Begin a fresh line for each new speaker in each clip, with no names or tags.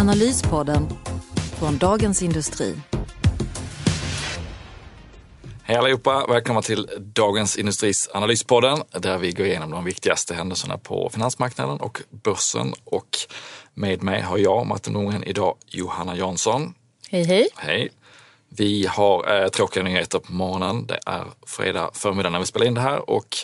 Analyspodden från Dagens Industri.
Hej allihopa! Välkomna till Dagens Industris Analyspodden där vi går igenom de viktigaste händelserna på finansmarknaden och börsen. Och med mig har jag, Martin Nordgren, idag Johanna Jansson.
Hej hej!
Hej! Vi har eh, tråkiga nyheter på morgonen. Det är fredag förmiddag när vi spelar in det här och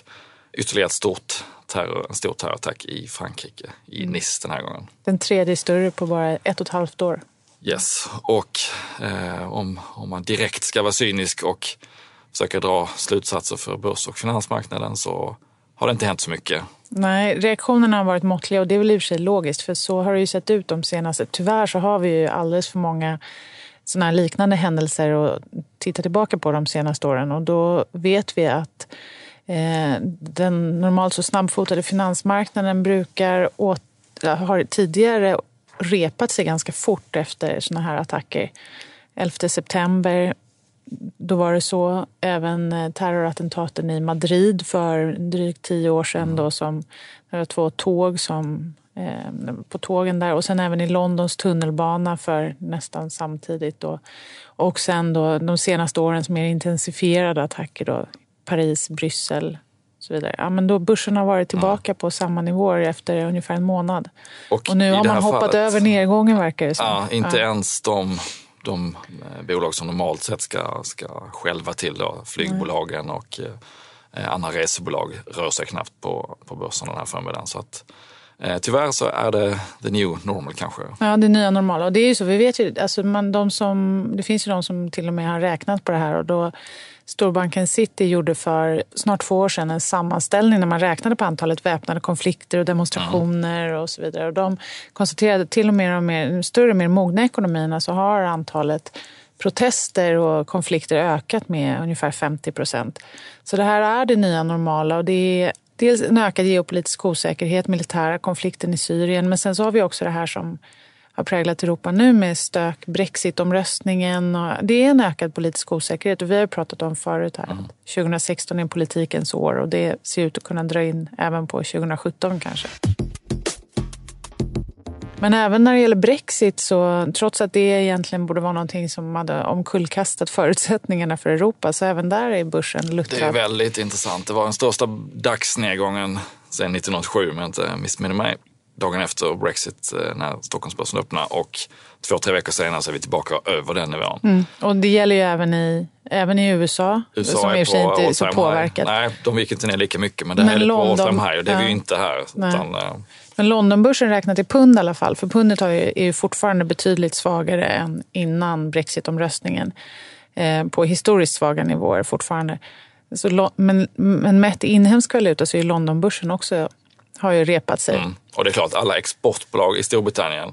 ytterligare ett stort terror, en stor terrorattack i Frankrike, i mm. Nice den här gången.
Den tredje större på bara ett och ett halvt år.
Yes, och eh, om, om man direkt ska vara cynisk och försöka dra slutsatser för börs och finansmarknaden så har det inte hänt så mycket.
Nej, reaktionerna har varit måttliga och det är väl i och för sig logiskt för så har det ju sett ut de senaste. Tyvärr så har vi ju alldeles för många sådana liknande händelser att titta tillbaka på de senaste åren och då vet vi att den normalt så snabbfotade finansmarknaden brukar åt, har tidigare repat sig ganska fort efter sådana här attacker. 11 september då var det så. Även eh, terrorattentaten i Madrid för drygt tio år sedan då som det var två tåg som eh, på tågen där och sen även i Londons tunnelbana för nästan samtidigt. Då. Och sen då de senaste årens mer intensifierade attacker då Paris, Bryssel och så vidare. Ja, men då börsen har varit tillbaka mm. på samma nivåer efter ungefär en månad. Och, och nu har man hoppat fallet, över nedgången verkar det som.
Ja, inte ja. ens de de eh, bolag som normalt sett ska, ska själva till, då, flygbolagen mm. och eh, andra resebolag, rör sig knappt på, på börsen den här förmiddagen. Så att, eh, tyvärr så är det the new normal kanske.
Ja, det nya normala. Och det är ju så, vi vet ju, alltså man, de som, det finns ju de som till och med har räknat på det här och då Storbanken City gjorde för snart två år sedan en sammanställning när man räknade på antalet väpnade konflikter och demonstrationer och så vidare. Och de konstaterade att till och med i de mer, större, mer mogna ekonomierna så har antalet protester och konflikter ökat med ungefär 50 procent. Så det här är det nya normala och det är dels en ökad geopolitisk osäkerhet, militära konflikten i Syrien, men sen så har vi också det här som har präglat Europa nu med stök, brexitomröstningen. Och det är en ökad politisk osäkerhet och vi har pratat om förut här. Mm. 2016 är politikens år och det ser ut att kunna dra in även på 2017 kanske. Men även när det gäller Brexit, så trots att det egentligen borde vara någonting som hade omkullkastat förutsättningarna för Europa, så även där är börsen luttrad.
Det är väldigt intressant. Det var den största dagsnedgången sedan 1907 om jag inte missminner mig dagen efter Brexit eh, när Stockholmsbörsen öppnar och två, tre veckor senare så är vi tillbaka över den nivån. Mm.
Och det gäller ju även i, även i USA, USA som i och för sig inte är så påverkat.
Nej, de gick inte ner lika mycket men det men här är London, på all time high och det är ja. vi ju inte här. Utan, uh...
men Londonbörsen räknat i pund i alla fall, för pundet är ju fortfarande betydligt svagare än innan Brexitomröstningen. Eh, på historiskt svaga nivåer fortfarande. Så, men, men mätt i inhemsk valuta så är Londonbörsen också har ju repat sig. Mm.
Och det är klart, alla exportbolag i Storbritannien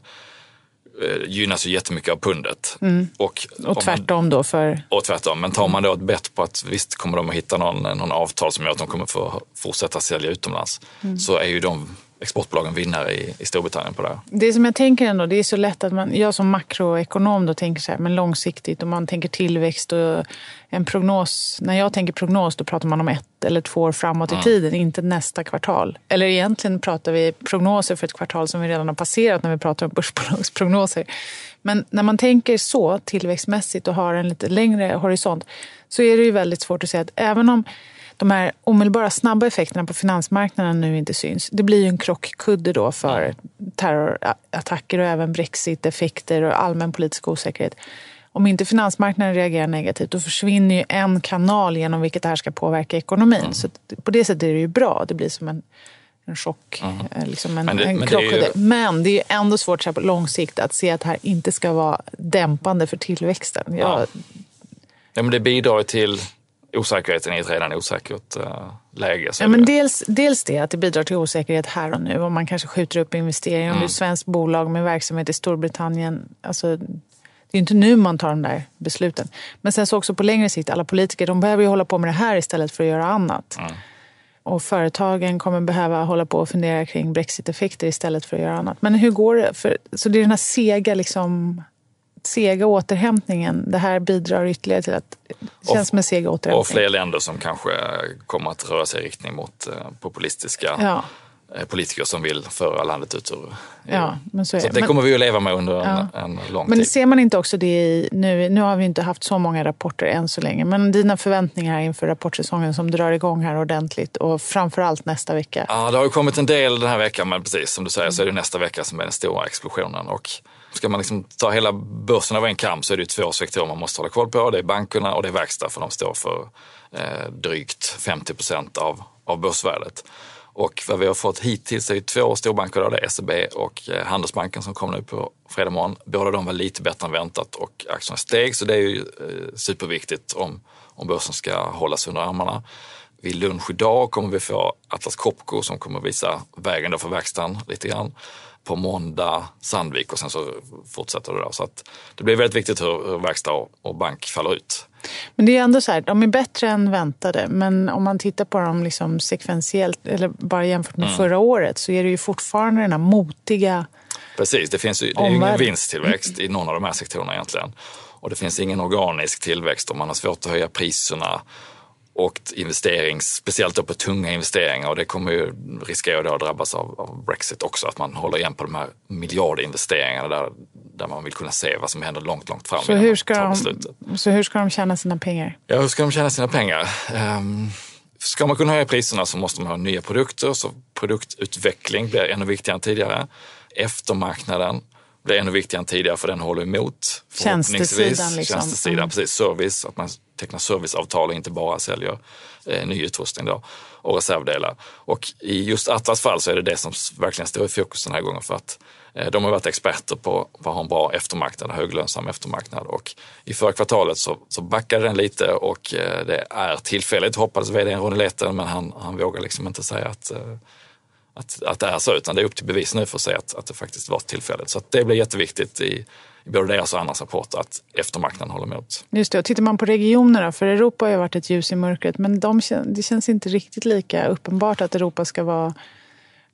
eh, gynnas ju jättemycket av pundet.
Mm. Och, och tvärtom man, då för...
Och tvärtom. Men tar man då ett bett på att visst kommer de att hitta någon, någon avtal som gör att de kommer få fortsätta sälja utomlands mm. så är ju de exportbolagen vinnare i, i Storbritannien på det här.
Det som jag tänker ändå, det är så lätt att man, jag som makroekonom då tänker så här, men långsiktigt och man tänker tillväxt och en prognos. När jag tänker prognos då pratar man om ett eller två år framåt mm. i tiden, inte nästa kvartal. Eller egentligen pratar vi prognoser för ett kvartal som vi redan har passerat när vi pratar om börsbolagsprognoser. Men när man tänker så tillväxtmässigt och har en lite längre horisont så är det ju väldigt svårt att säga att även om de här omedelbara snabba effekterna på finansmarknaden nu inte syns. Det blir ju en krockkudde då för terrorattacker och även brexit-effekter och allmän politisk osäkerhet. Om inte finansmarknaden reagerar negativt då försvinner ju en kanal genom vilket det här ska påverka ekonomin. Mm. Så på det sättet är det ju bra. Det blir som en, en chock, mm. liksom en, men det, en men krockkudde. Det ju... Men det är ju ändå svårt så här på lång sikt att se att det här inte ska vara dämpande för tillväxten. Jag...
Ja. ja men det bidrar till osäkerheten i ett redan osäkert uh, läge. Så
ja, men
det-
dels, dels det, att det bidrar till osäkerhet här och nu. Om man kanske skjuter upp investeringar. Om
Mm.
det är ett svenskt bolag med verksamhet i Storbritannien. Alltså, det är inte nu man tar de där besluten. Men sen så också på längre sikt, alla politiker de behöver ju hålla på med det här istället för att göra annat.
Mm.
Och företagen kommer behöva hålla på och fundera kring brexit-effekter istället för att göra annat. Men hur går det? För, så det är den här sega, liksom, sega återhämtningen. Det här bidrar ytterligare till att det känns
Och-
som en seg återhämtning.
Och fler länder som kanske kommer att röra sig i riktning mot eh, populistiska
Ja,
eh, politiker som vill föra landet ut ur
ja, men så är
Så
det.
det
Men-
kommer vi ju leva med under en,
Ja.
en lång
Men
tid.
ser man inte också det i, nu, nu har vi inte haft så många rapporter än så länge, men dina förväntningar inför rapportsäsongen som drar igång här ordentligt och framförallt nästa vecka.
Ja, det har ju kommit en del den här veckan, men precis som du säger så är det nästa vecka som är den stora explosionen. Och ska man liksom ta hela börsen över en kam så är det ju två sektorer man måste hålla koll på. Det är bankerna och det är verkstad, för de står för eh, drygt 50 procent av, av börsvärdet. Och vad vi har fått hittills är ju två storbanker, då, det är SEB och eh, Handelsbanken som kom nu på fredag morgon. Båda de var lite bättre än väntat och aktierna steg, så det är ju eh, superviktigt om, om börsen ska hållas under armarna. Vid lunch idag kommer vi få Atlas Copco som kommer visa vägen då för verkstaden lite grann. På måndag Sandvik och sen så fortsätter det då. Så att det blir väldigt viktigt hur, hur verkstad och, bank faller ut.
Men det är ändå så här, de är bättre än väntade, men om man tittar på dem liksom sekventiellt, eller bara jämfört
Mm.
med förra året, så är det ju fortfarande den här motiga
Precis, det finns ju det är ju ingen vinsttillväxt i någon av de här sektorerna egentligen. Och det finns ingen organisk tillväxt och man har svårt att höja priserna och investerings, speciellt då på tunga investeringar och det kommer ju riskera då att drabbas av, av Brexit också, att man håller igen på de här miljardinvesteringarna där, där man vill kunna se vad som händer långt, långt fram
så hur, ska de, så hur ska de tjäna sina pengar?
Ja, hur ska de tjäna sina pengar? Ehm, ska man kunna höja priserna så måste man ha nya produkter, så produktutveckling blir ännu viktigare än tidigare. Eftermarknaden blir ännu viktigare än tidigare för den håller emot.
Tjänstesidan liksom.
Tjänstesidan,
Mm.
precis. Service, att man tecknar serviceavtal och inte bara säljer eh, ny utrustning då, och reservdelar. Och i just Atlas fall så är det det som verkligen står i fokus den här gången för att eh, de har varit experter på att ha en bra eftermarknad, höglönsam eftermarknad. Och i förra kvartalet så, så backade den lite och eh, det är tillfälligt, hoppades vdn Ronny Leten, men han, han vågar liksom inte säga att eh, att, att det är så, utan det är upp till bevis nu för att säga att, att det faktiskt var tillfälligt. Så att det blir jätteviktigt i, i både deras och andras rapporter att eftermarknaden håller emot.
Just det, och tittar man på regionerna, för Europa har ju varit ett ljus i mörkret, men de, det känns inte riktigt lika uppenbart att Europa ska vara,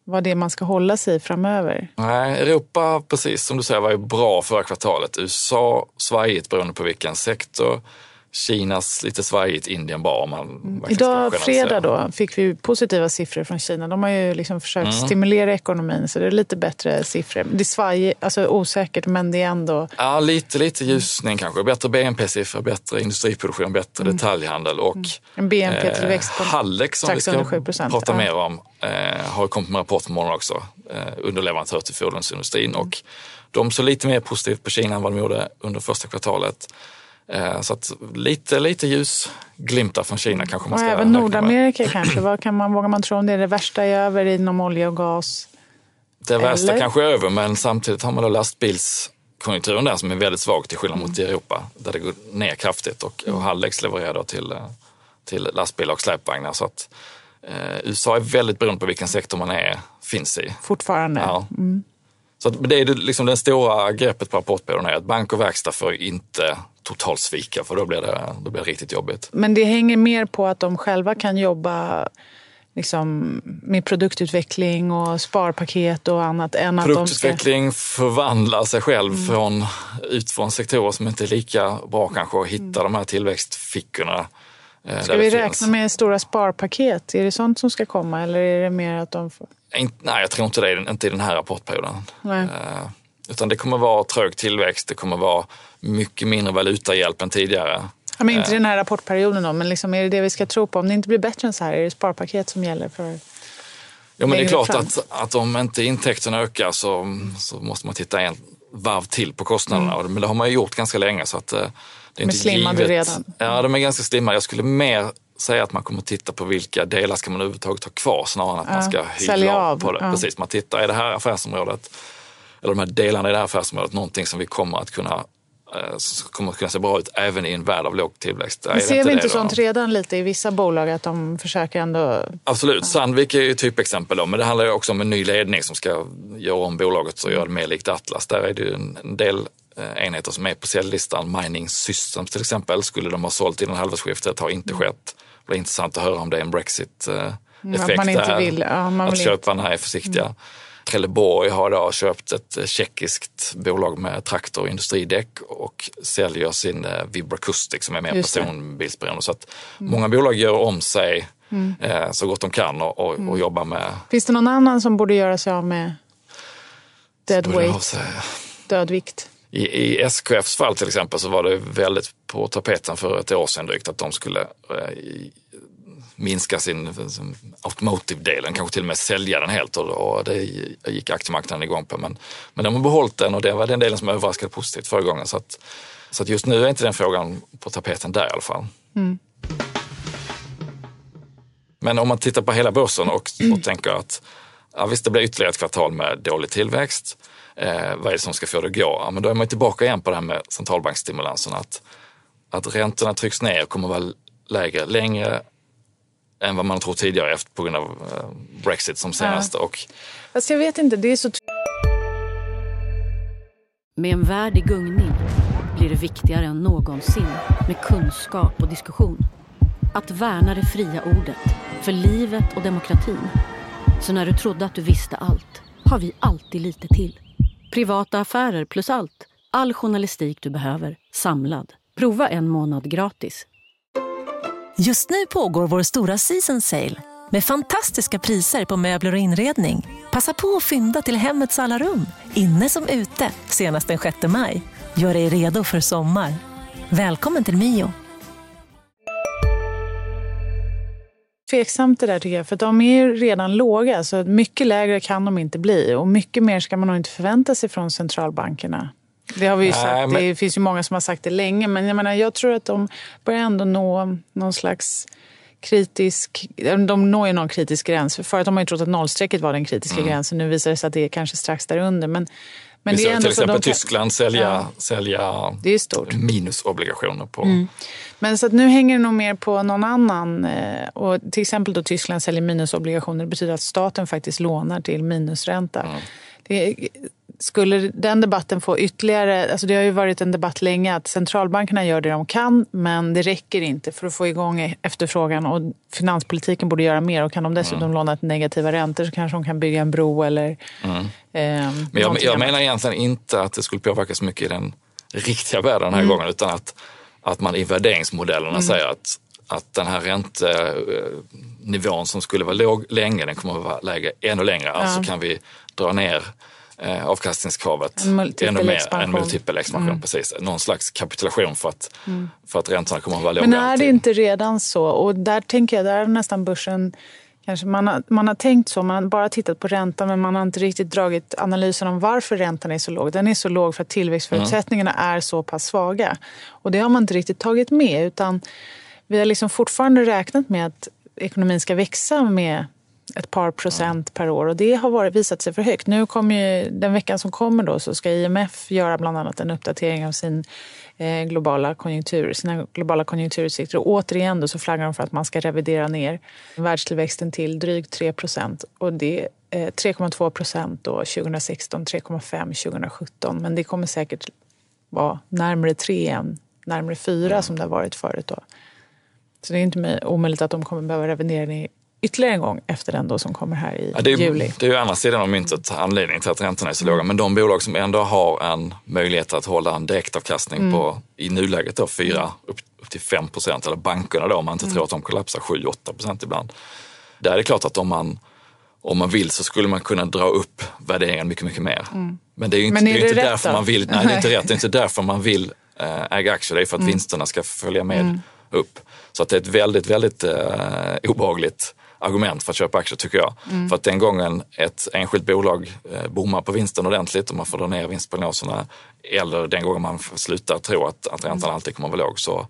vara det man ska hålla sig i framöver.
Nej, Europa, precis som du säger, var ju bra förra kvartalet. USA svajigt beroende på vilken sektor. Kinas lite svajigt, Indien bra. om Man
Idag, fredag, då, fick vi positiva siffror från Kina. De har ju liksom försökt
Mm.
stimulera ekonomin, så det är lite bättre siffror. Det är svaj, alltså osäkert, men det är ändå...
Ja, lite, lite ljusning kanske. Bättre BNP-siffror, bättre industriproduktion, bättre
Mm.
detaljhandel och
En BNP-tillväxt på
eh, Hallex som vi ska
under 7%,
prata
ja.
mer om eh, har kommit med rapport på morgonen också. Eh, underleverantör till fordonsindustrin
Mm.
och de såg lite mer positivt på Kina än vad de gjorde under första kvartalet. Eh, så att lite, lite ljusglimtar från Kina kanske man
Och
ska
även
räkna med.
Nordamerika kanske. Vad kan man, vågar man tro om det? är Det värsta är över inom olja och gas?
Det värsta
Eller?
kanske är över, men samtidigt har man då lastbilskonjunkturen där som är väldigt svag till skillnad mot Europa, där det går ner kraftigt och, och Hallex levererar då till, till lastbilar och släpvagnar. Så att, eh, USA är väldigt beroende på vilken sektor man är, finns i.
Fortfarande.
Ja. Så att det är liksom det stora greppet på rapportbyrån är att bank och verkstad får inte totalt svika för då blir det, då blir det riktigt jobbigt.
Men det hänger mer på att de själva kan jobba liksom, med produktutveckling och sparpaket och annat än att de ska...
Produktutveckling förvandlar sig själv
Mm.
från, ut från sektorer som inte är lika bra kanske och hitta de här tillväxtfickorna. eh,
Ska vi räkna med stora sparpaket? Är det sånt som ska komma eller är det mer att de får...
Nej, jag tror inte det, inte i den här rapportperioden.
Nej.
Eh, utan det kommer vara trög tillväxt, det kommer vara mycket mindre valutahjälp än tidigare.
Ja, men inte den här rapportperioden då, men liksom, är det det vi ska tro på? Om det inte blir bättre än så här, är det sparpaket som gäller för...
Ja, men det är klart
fram.
att, att om inte intäkterna ökar så, så måste man titta en varv till på kostnaderna. Det- Men det har man ju gjort ganska länge. Så att, eh, det är
De är
inte
slimmade
givet.
redan.
Ja, de är ganska slimmade. Jag skulle mer säga att man kommer titta på vilka delar ska man överhuvudtaget ha kvar snarare än att man ska
Ja,
hyvla
av
på det.
Ja.
Precis, man tittar, är det här affärsområdet, eller de här delarna i det här affärsområdet någonting som vi kommer att kunna eh, kommer att kunna se bra ut även i en värld av låg tillväxt.
Men ser vi inte det sånt redan lite i vissa bolag att de försöker ändå...
Absolut, Sandvik är ju typexempel då, men det handlar ju också om en ny ledning som ska göra om bolaget och göra det mer likt Atlas. Där är det ju en del eh, enheter som är på säljlistan. Mining Systems till exempel, skulle de ha sålt innan halvårsskiftet, har inte skett. Det blir intressant att höra om det är en Brexit-effekt
Att man inte vill, ja, man
att
vill
köparna är försiktiga. Mm. Trelleborg har då köpt ett tjeckiskt bolag med traktor och industridäck och säljer sin eh, Vibracoustic som är mer personbilsberoende. Så att mm. många bolag gör om sig mm. eh, så gott de kan och, och, mm. och jobbar med...
Finns det någon annan som borde göra sig av med dead weight, dödvikt?
I, I SKFs fall till exempel så var det väldigt på tapeten för ett år sedan drygt att de skulle eh, minska sin automotive-delen, kanske till och med sälja den helt och, och det gick aktiemarknaden igång på. Men, men de har behållit den och det var den delen som överraskade positivt förra gången. Så, att, så att just nu är inte den frågan på tapeten där i alla fall. Mm. Men om man tittar på hela börsen och, och tänker att ja, visst, det blir ytterligare ett kvartal med dålig tillväxt. Eh, vad är det som ska få det att gå? Ja, men då är man tillbaka igen på det här med centralbanksstimulansen. Att, att räntorna trycks ner och kommer vara lägre längre än vad man tror tidigare efter, på grund av eh, Brexit som senaste. Ja. Och...
Fast jag vet inte, det är så...
Med en värld i gungning blir det viktigare än någonsin med kunskap och diskussion. Att värna det fria ordet, för livet och demokratin. Så när du trodde att du visste allt, har vi alltid lite till. Privata affärer plus allt. All journalistik du behöver, samlad. Prova en månad gratis
Just nu pågår vår stora season sale med fantastiska priser på möbler och inredning. Passa på att fynda till hemmets alla rum, inne som ute, senast den 6 maj. Gör dig redo för sommar. Välkommen till Mio.
Tveksamt det där tycker jag, för de är redan låga. Så mycket lägre kan de inte bli. Och mycket mer ska man nog inte förvänta sig från centralbankerna. Det har vi ju sagt. Nej, men... Det finns ju många som har sagt det länge. Men jag, menar, jag tror att de börjar ändå nå någon slags kritisk... De når ju någon kritisk gräns. För förut har man ju trott att nollstrecket var den kritiska mm. gränsen. Nu visar det sig att det är kanske strax därunder. Men,
men vi det är ändå till exempel de... Tyskland sälja, ja. sälja
det är stort.
minusobligationer på...
Mm. Men så att nu hänger det nog mer på någon annan. Eh, och till exempel då Tyskland säljer minusobligationer. Det betyder att staten faktiskt lånar till minusränta. Mm. Det, skulle den debatten få ytterligare... Alltså det har ju varit en debatt länge att centralbankerna gör det de kan men det räcker inte för att få igång efterfrågan och finanspolitiken borde göra mer. Och kan de dessutom mm. låna till negativa räntor så kanske de kan bygga en bro eller... Mm. Eh,
men jag, jag menar egentligen inte att det skulle påverka så mycket i den riktiga världen den här mm. gången utan att, att man i värderingsmodellerna mm. säger att att den här räntenivån som skulle vara låg länge, den kommer att vara lägre ännu längre. Alltså ja. Alltså kan vi dra ner eh, avkastningskravet
en ännu mer.
En multipel expansion. Mm. Precis. Någon slags kapitulation för att, mm. för att räntorna kommer att vara låga.
Men är det inte redan så? Och där tänker jag, där är nästan börsen Kanske man, har, man har tänkt så, man har bara tittat på räntan men man har inte riktigt dragit analysen om varför räntan är så låg. Den är så låg för att tillväxtförutsättningarna mm. är så pass svaga. Och det har man inte riktigt tagit med utan vi har liksom fortfarande räknat med att ekonomin ska växa med ett par procent per år. Och det har varit, visat sig för högt. Nu kommer den veckan som kommer då så ska IMF göra bland annat en uppdatering av sin eh, globala konjunktur, sina globala konjunkturutsikter. Och återigen då så flaggar de för att man ska revidera ner världstillväxten till drygt 3 procent. Och det är 3,2 procent 2016, 3,5 2017 men det kommer säkert vara närmare 3 än närmare 4 som det har varit förut då. Så det är inte omöjligt att de kommer behöva revidera ner ytterligare en gång efter den då som kommer här i ja,
det är,
juli.
Det är ju andra sidan av myntet anledningen till att räntorna är så mm. låga. Men de bolag som ändå har en möjlighet att hålla en direktavkastning mm. på i nuläget då 4 mm. upp, upp till 5 procent eller bankerna då om man inte mm. tror att de kollapsar 7-8 procent ibland. Där är det klart att om man om man vill så skulle man kunna dra upp värderingen mycket, mycket mer. Mm. Men det är ju inte,
är
det är inte därför då? man vill, nej det är inte rätt, det är inte därför man vill äh, äga aktier, det är för att mm. vinsterna ska följa med upp. Så att det är ett väldigt, väldigt äh, obehagligt argument för att köpa aktier tycker jag. Mm. För att den gången ett enskilt bolag eh, bommar på vinsten ordentligt och man får dra ner vinstprognoserna eller den gången man slutar tro att, att räntan mm. alltid kommer att vara låg så,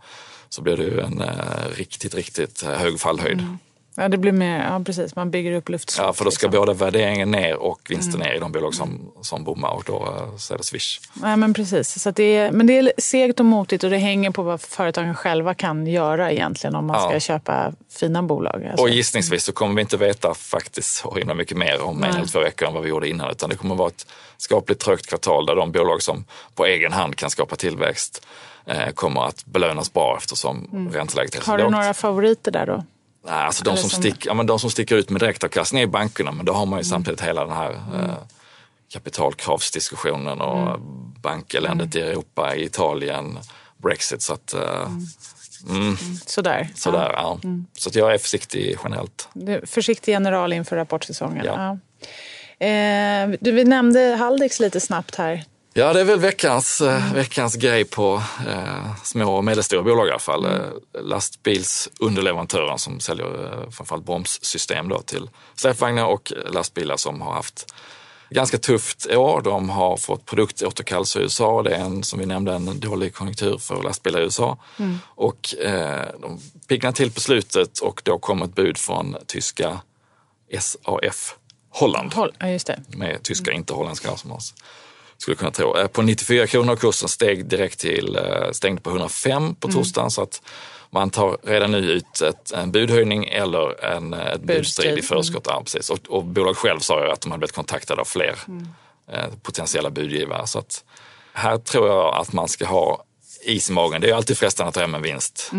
så blir det ju en eh, riktigt, riktigt hög fallhöjd. Mm.
Ja, det blir mer, ja precis, man bygger upp luftslott.
Ja, för då ska
liksom.
både värderingen ner och vinsten
Mm.
ner i de bolag som, som bommar och då eh, så är det swish.
Nej, men precis. Så det är, men det är segt och motigt och det hänger på vad företagen själva kan göra egentligen om man
Ja.
ska köpa fina bolag. Alltså.
Och gissningsvis så kommer vi inte veta faktiskt så himla mycket mer om en eller två veckor än vad vi gjorde innan. Utan det kommer vara ett skapligt trögt kvartal där de bolag som på egen hand kan skapa tillväxt eh, kommer att belönas bra eftersom ränteläget är så
Mm. Har du
lågt.
några favoriter där då?
Nej, alltså de,
Eller
som
som-
stick, ja, men de som sticker ut med direktavkastning är bankerna, men då har man
Mm.
ju samtidigt hela den här eh, kapitalkravsdiskussionen och
Mm.
bankeländet i Europa, i Italien, Brexit. Så att, eh, mm,
Sådär.
sådär, ja. Så att jag är försiktig generellt.
Du, försiktig general inför rapportsäsongen.
Ja.
Ja. Eh, du, vi nämnde Haldex lite snabbt här.
Ja, det är väl veckans, eh, veckans grej på eh, små och medelstora bolag i alla fall. Eh, lastbilsunderleverantören som säljer eh, framförallt bromssystem då till släpvagnar och lastbilar som har haft ganska tufft år. De har fått produktåterkallelse i USA. Det är en, som vi nämnde, en dålig konjunktur för lastbilar i USA. Och eh, de piggnade till på slutet och då kom ett bud från tyska SAF Holland
Håll, ja, just det.
med tyska, inte holländska som man skulle kunna tro. Eh, På 94 kronor kursen steg direkt till, eh, stängde på 105 på torsdagen så att man tar redan nu ut ett, en budhöjning eller en eh, ett budstrid i förskott. Ja, precis. Och, och bolag själv sa ju att de hade blivit kontaktade av fler eh, potentiella budgivare. Så att här tror jag att man ska ha is i magen. Det är alltid frestande att ta hem en vinst.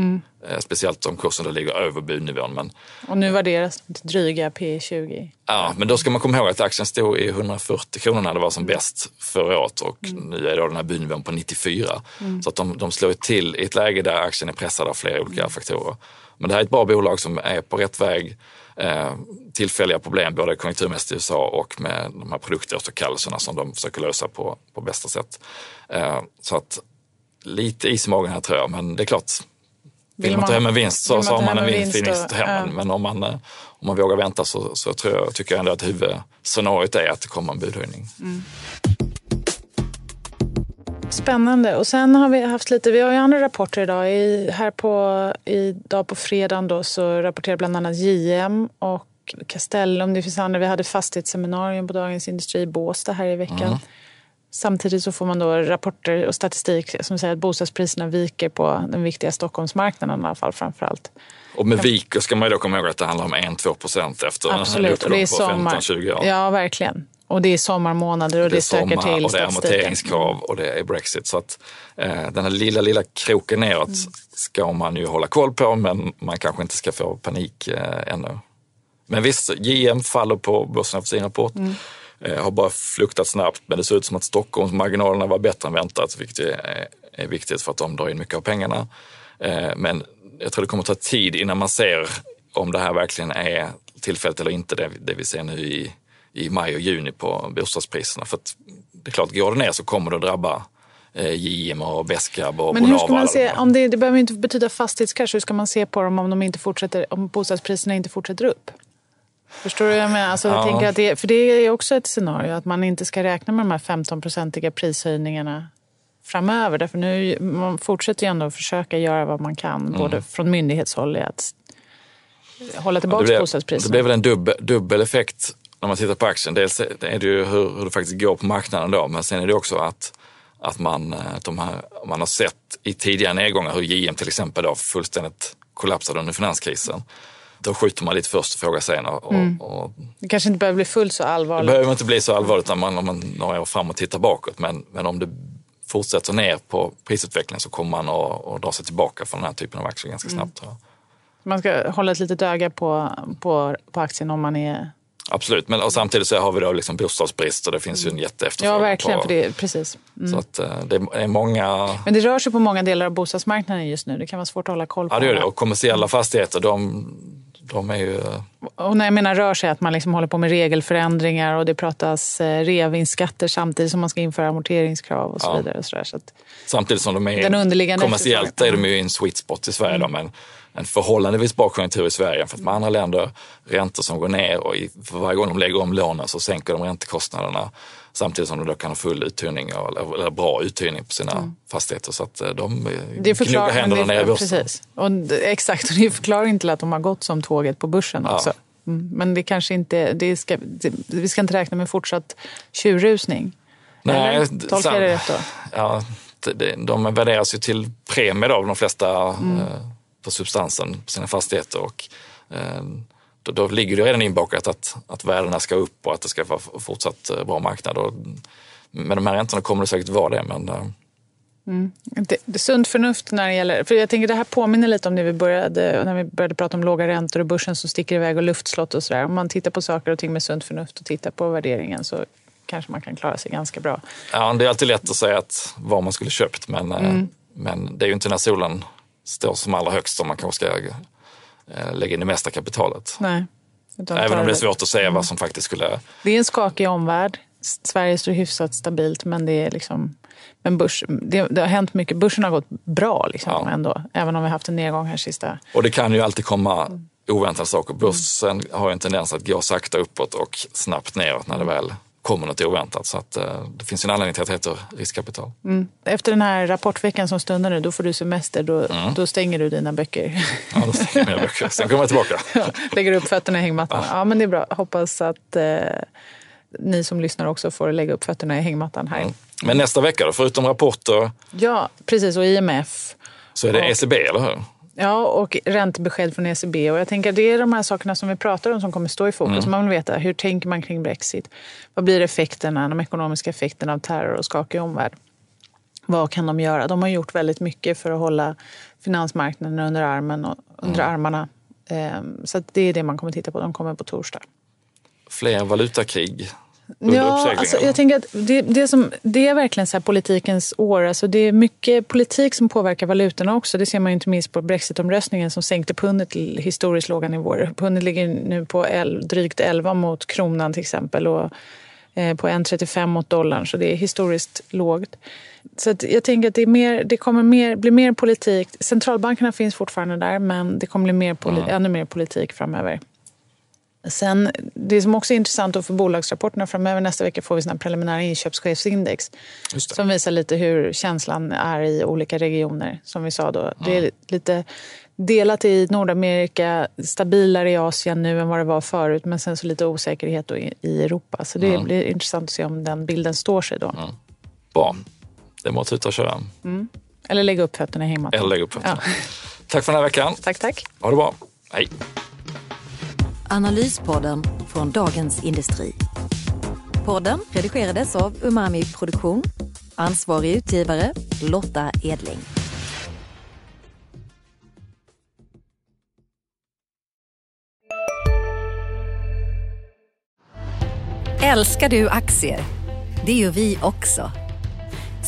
Eh, speciellt om kursen då ligger över budnivån. Men
Och nu värderas dryga P 20.
Ja, men då ska man komma ihåg att aktien stod i 140 kronor när det var som bäst förra året och nu är då den här budnivån på 94. Så att de, de slår till i ett läge där aktien är pressad av flera olika faktorer. Men det här är ett bra bolag som är på rätt väg. Eh, tillfälliga problem både konjunkturmässigt i USA och med de här produktåterkallelserna som de försöker lösa på, på bästa sätt. Eh, så att lite is i magen här tror jag, men det är klart. Vill, man ta hem en vinst så,
vill
så har man en vinst,
vinst ja.
Men, om man, om man vågar vänta så, så tror jag, tycker jag ändå att huvudscenariot är att det kommer en budhöjning.
Spännande. Och sen har vi haft lite, vi har ju andra rapporter idag. I, här på, idag på fredagen då så rapporterar bland annat JM och Castellum. Det finns andra. Vi hade fastighetsseminarium på Dagens Industri i Båstad här i veckan. Samtidigt så får man då rapporter och statistik som säger att bostadspriserna viker på den viktiga Stockholmsmarknaden i alla fall framför allt.
Och med Viker ska man ju då komma ihåg att det handlar om 1-2 procent efter en
Absolut. Det är
uppgång på
sommar.
15-20 år.
Ja, verkligen. Och det är sommarmånader och det, stökar till
och det är amorteringskrav och det är Brexit. Så att eh, den här lilla, lilla kroken neråt
Mm.
ska man ju hålla koll på men man kanske inte ska få panik eh, ännu. Men visst, JM faller på börsen efter sin rapport.
Mm.
Eh, har bara fluktat snabbt men det ser ut som att Stockholmsmarginalerna var bättre än väntat vilket är, viktigt för att de drar in mycket av pengarna. Eh, men jag tror det kommer ta tid innan man ser om det här verkligen är tillfälligt eller inte, det, det vi ser nu i, i maj och juni på bostadspriserna. För att det är klart, går det ner så kommer det att drabba eh, JM och Beskab och
Men hur ska man se, om det, det behöver inte betyda fastighetskrasch, hur ska man se på dem om, de inte fortsätter, om bostadspriserna inte fortsätter upp? Förstår du vad jag menar? Alltså, jag
Ja.
tänker att det, för det är också ett scenario, att man inte ska räkna med de här 15-procentiga prishöjningarna framöver. Därför nu, man fortsätter ju ändå att försöka göra vad man kan, både från myndighetshåll i att hålla
det,
tillbaka
det
bostadspriserna.
blir väl en dubbel, dubbel effekt när man tittar på aktien. Dels är det ju hur, hur det faktiskt går på marknaden då, men sen är det också att, att man, eh, de här, man har sett i tidigare nedgångar hur JM till exempel då fullständigt kollapsade under finanskrisen. Då skjuter man lite först och frågar sen. Och, och,
Det kanske inte behöver bli fullt så
det
allvarligt.
behöver inte bli så allvarligt när man, om man några år framåt tittar bakåt, men, men om det fortsätter ner på prisutvecklingen så kommer man att, att dra sig tillbaka från den här typen av aktier ganska snabbt. tror jag.
Man ska hålla ett litet öga på, på, på aktien om man är...
Absolut, men och samtidigt så har vi då liksom bostadsbrist och det finns ju en jätteefterfrågan.
Ja, verkligen.
på,
För det, precis.
Så att eh, det är många,
Men det rör sig på många delar av bostadsmarknaden just nu. Det kan vara svårt att hålla koll på.
ja det gör det, och kommersiella fastigheter de, de är ju
Och när jag menar rör sig, att man liksom håller på med regelförändringar och det pratas eh, reavinstskatter samtidigt som man ska införa amorteringskrav och så
Ja.
vidare. Och så där. Så
Samtidigt som de är
Den underliggande
kommersiellt är de ju i en sweet spot i Sverige då, men en förhållandevis bra konjunktur i Sverige jämfört med andra länder. Räntor som går ner och varje gång de lägger om lånen så sänker de räntekostnaderna samtidigt som de då kan ha full uthyrning eller, eller bra uthyrning på sina fastigheter. Så att eh, de eh, gnuggar händerna ner i börsen.
Precis. Och exakt, och det är förklaringen till att de har gått som tåget på börsen
Ja.
också. Mm. Men det kanske inte, det ska, det, vi ska inte räkna med fortsatt tjurrusning. Eller? Tolkar jag det rätt då?
Ja, det- de värderas ju till premie då, de flesta
Mm.
eh, på substansen på sina fastigheter. Och, eh, då, då ligger det redan inbakat att, att värdena ska upp och att det ska vara fortsatt eh, bra marknad. Och med de här räntorna kommer det säkert vara det, men eh,
Det, det är sunt förnuft när det gäller... För jag tänker det här påminner lite om det vi började, när vi började prata om låga räntor och börsen som sticker iväg och luftslott och sådär. Om man tittar på saker och ting med sunt förnuft och tittar på värderingen så kanske man kan klara sig ganska bra.
ja, det är alltid lätt att säga att vad man skulle köpt, men, eh,
Mm.
men det är ju inte när solen står som allra högst som man kanske ska lägga in det mesta kapitalet.
Nej.
Även om det är svårt att säga vad som faktiskt skulle
Det är en skakig omvärld. Sverige står hyfsat stabilt men det är liksom... Men börs, det, det har hänt mycket. Börsen har gått bra liksom,
Ja.
ändå. Även om vi har haft en nedgång här sista...
Och det kan ju alltid komma oväntade saker. Börsen har ju en tendens att gå sakta uppåt och snabbt neråt när det väl kommer något oväntat. Så att, eh, det finns en anledning till att det heter riskkapital.
Efter den här rapportveckan som stundar nu, då får du semester. Då,
Mm.
då stänger du dina böcker.
Ja, då stänger jag mina böcker. Sen kommer jag tillbaka.
Lägger upp fötterna i hängmattan. Ja, men det är bra. Hoppas att eh, ni som lyssnar också får lägga upp fötterna i hängmattan här.
Mm. Men nästa vecka då, förutom rapporter,
Ja, precis. Och IMF.
så är det
Ja.
ECB, eller hur?
Ja, och räntebesked från ECB. Och jag tänker det är de här sakerna som vi pratar om som kommer stå i fokus.
Mm.
Man vill veta hur tänker man kring Brexit? Vad blir effekterna, de ekonomiska effekterna av terror och skakig omvärld? Vad kan de göra? De har gjort väldigt mycket för att hålla finansmarknaden under, armen och, under
Mm.
armarna. Ehm, Så det är det man kommer titta på. De kommer på torsdag.
Fler valutakrig
Ja, alltså, jag tänker att det, det, som, det är verkligen så politikens år. Alltså, det är mycket politik som påverkar valutorna också. Det ser man inte minst på brexitomröstningen som sänkte pundet till historiskt låga nivåer. Pundet ligger nu på el, drygt 11 mot kronan till exempel och eh, på 1,35 mot dollarn. Så det är historiskt lågt. Så jag tänker att det, mer, det kommer mer, bli mer politik. Centralbankerna finns fortfarande där men det kommer bli mer poli- ännu mer politik framöver. Sen, det som också är intressant då för bolagsrapporterna framöver nästa vecka får vi såna preliminära inköpschefsindex som visar lite hur känslan är i olika regioner. Som vi sa då. Det är lite delat i Nordamerika, stabilare i Asien nu än vad det var förut men sen så lite osäkerhet i, i Europa. Så det blir intressant att se om den bilden står sig då.
Bra. Det må tuta och köra.
Eller lägga upp fötterna i hängmattan.
Eller lägga upp fötterna.
Ja.
Tack för den här veckan.
Tack, tack.
Ha det bra. Hej.
Analyspodden från Dagens Industri. Podden redigerades av Umami Produktion. Ansvarig utgivare Lotta Edling.
Älskar du aktier? Det gör vi också.